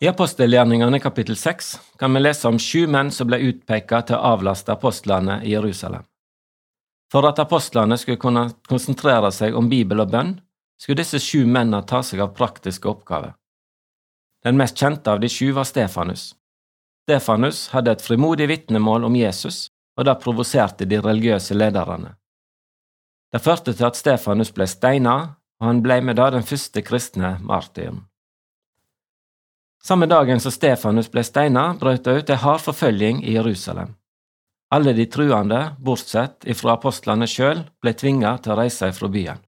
I apostelgjerningene kapittel 6 kan vi lese om sju menn som ble utpeka til å avlaste apostlene i Jerusalem. For at apostlene skulle kunne konsentrere seg om Bibel og bønn, skulle disse sju mennene ta seg av praktiske oppgaver. Den mest kjente av de sju var Stefanus. Stefanus hadde et frimodig vitnemål om Jesus, og det provoserte de religiøse lederne. Det førte til at Stefanus ble steina, og han ble med det den første kristne martyren. Samme dagen som Stefanus ble steina, brøt det ut ei hard forfølging i Jerusalem. Alle de truende, bortsett ifra apostlene sjøl, ble tvinga til å reise ifra byen.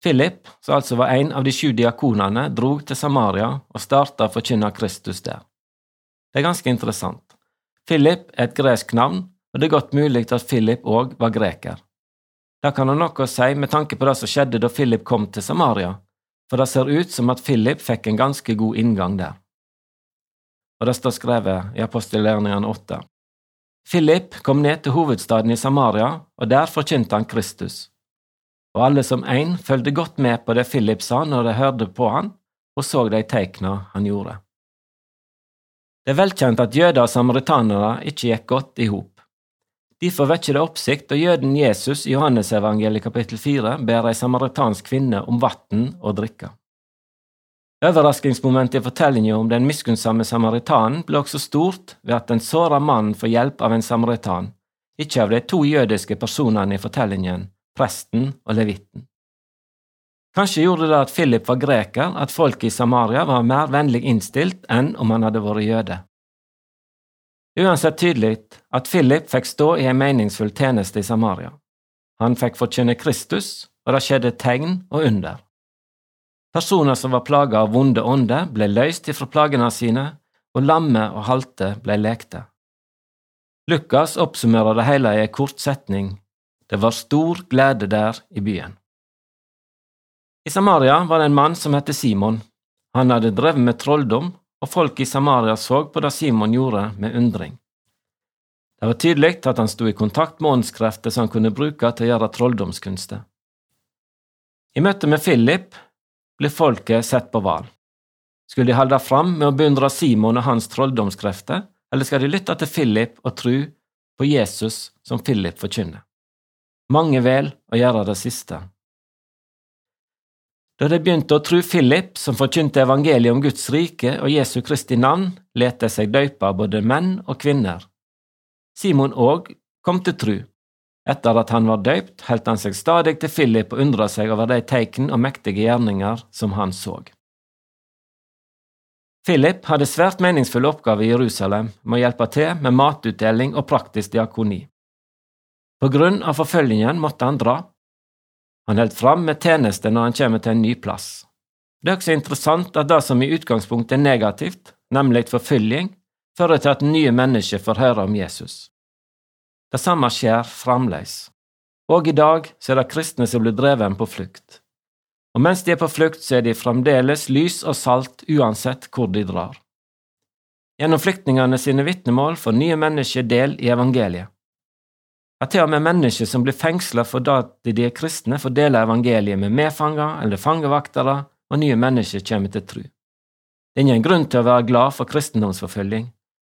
Philip, som altså var en av de sju diakonene, drog til Samaria og starta å forkynne Kristus der. Det er ganske interessant. Philip er et gresk navn, og det er godt mulig at Philip òg var greker. Det kan ha noe å si med tanke på det som skjedde da Philip kom til Samaria, for det ser ut som at Philip fikk en ganske god inngang der. Og det står skrevet i apostelgjerningene 8. Philip kom ned til hovedstaden i Samaria, og der forkynte han Kristus. Og alle som én fulgte godt med på det Philip sa når de hørte på han, og så de tegna han gjorde. Det er velkjent at jøder og samaritanere ikke gikk godt i hop. Derfor vekker det oppsikt da jøden Jesus i Johannesevangeliet kapittel 4 ber ei samaritansk kvinne om vann å drikke. Overraskingsmomentet i fortellingen om den miskunnsomme samaritanen ble også stort ved at den såra mannen får hjelp av en samaritan, ikke av de to jødiske personene i fortellingen, presten og levitten. Kanskje gjorde det at Philip var greker, at folket i Samaria var mer vennlig innstilt enn om han hadde vært jøde uansett tydelig at Philip fikk stå i en meningsfull tjeneste i Samaria. Han fikk forkynne Kristus, og det skjedde tegn og under. Personer som var plaga av vonde ånder, ble løst ifra plagene sine, og lamme og halte ble lekte. Lukas oppsummerer det hele i en kort setning. Det var stor glede der i byen. I Samaria var det en mann som het Simon. Han hadde drevet med trolldom og folk i Samaria så på det Simon gjorde, med undring. Det var tydelig at han sto i kontakt med åndskrefter som han kunne bruke til å gjøre trolldomskunster. I møte med Philip blir folket sett på val. Skulle de holde fram med å beundre Simon og hans trolldomskrefter, eller skal de lytte til Philip og tro på Jesus som Philip forkynner? Mange vel å gjøre det siste. Da de begynte å tru Philip, som forkynte evangeliet om Guds rike og Jesu Kristi navn, let de seg døype både menn og kvinner. Simon òg kom til tru. Etter at han var døypt, holdt han seg stadig til Philip og undra seg over de tegn og mektige gjerninger som han så. Philip hadde svært meningsfulle oppgaver i Jerusalem med å hjelpe til med matutdeling og praktisk diakoni. På grunn av forfølgingen måtte han dra, han held fram med tjeneste når han kommer til en ny plass. Det er også interessant at det som i utgangspunktet er negativt, nemlig forfølging, fører til at nye mennesker får høre om Jesus. Det samme skjer fremdeles. Og i dag så er det kristne som blir drevet på flukt. Og mens de er på flukt, så er de fremdeles lys og salt uansett hvor de drar. Gjennom flyktningene sine vitnemål får nye mennesker del i evangeliet. At til og med mennesker som blir fengsla fordi de er kristne, får dele evangeliet med medfanger eller fangevaktere, og nye mennesker kommer til tru. Det er ingen grunn til å være glad for kristendomsforfølging,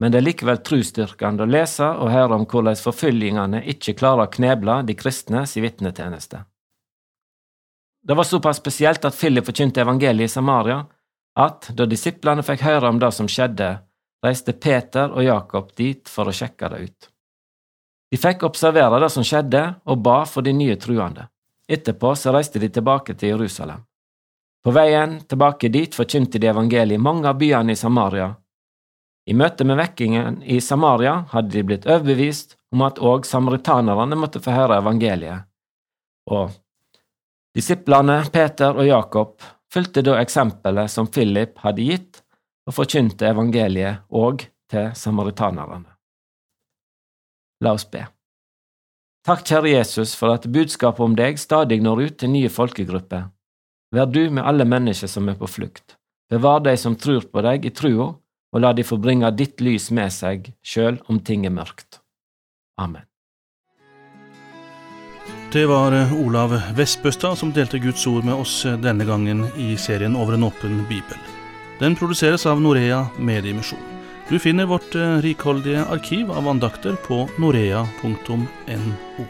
men det er likevel trosstyrkende å lese og høre om hvordan forfølgingene ikke klarer å kneble de kristne sin vitnetjeneste. Det var såpass spesielt at Philip forkynte evangeliet i Samaria, at da disiplene fikk høre om det som skjedde, reiste Peter og Jakob dit for å sjekke det ut. De fikk observere det som skjedde, og ba for de nye truende. Etterpå så reiste de tilbake til Jerusalem. På veien tilbake dit forkynte de evangeliet i mange av byene i Samaria. I møte med vekkingen i Samaria hadde de blitt overbevist om at òg samaritanerne måtte få høre evangeliet, og disiplene Peter og Jakob fulgte da eksempelet som Philip hadde gitt, og forkynte evangeliet òg til samaritanerne. La oss be. Takk, kjære Jesus, for at budskapet om deg stadig når ut til nye folkegrupper. Vær du med alle mennesker som er på flukt. Bevar de som tror på deg i trua, og la de få bringe ditt lys med seg, sjøl om ting er mørkt. Amen. Det var eh, Olav Vestbøstad som delte Guds ord med oss eh, denne gangen i serien Over en åpen bibel. Den produseres av Norea Mediemisjon. Du finner vårt eh, rikholdige arkiv av andakter på norea.no.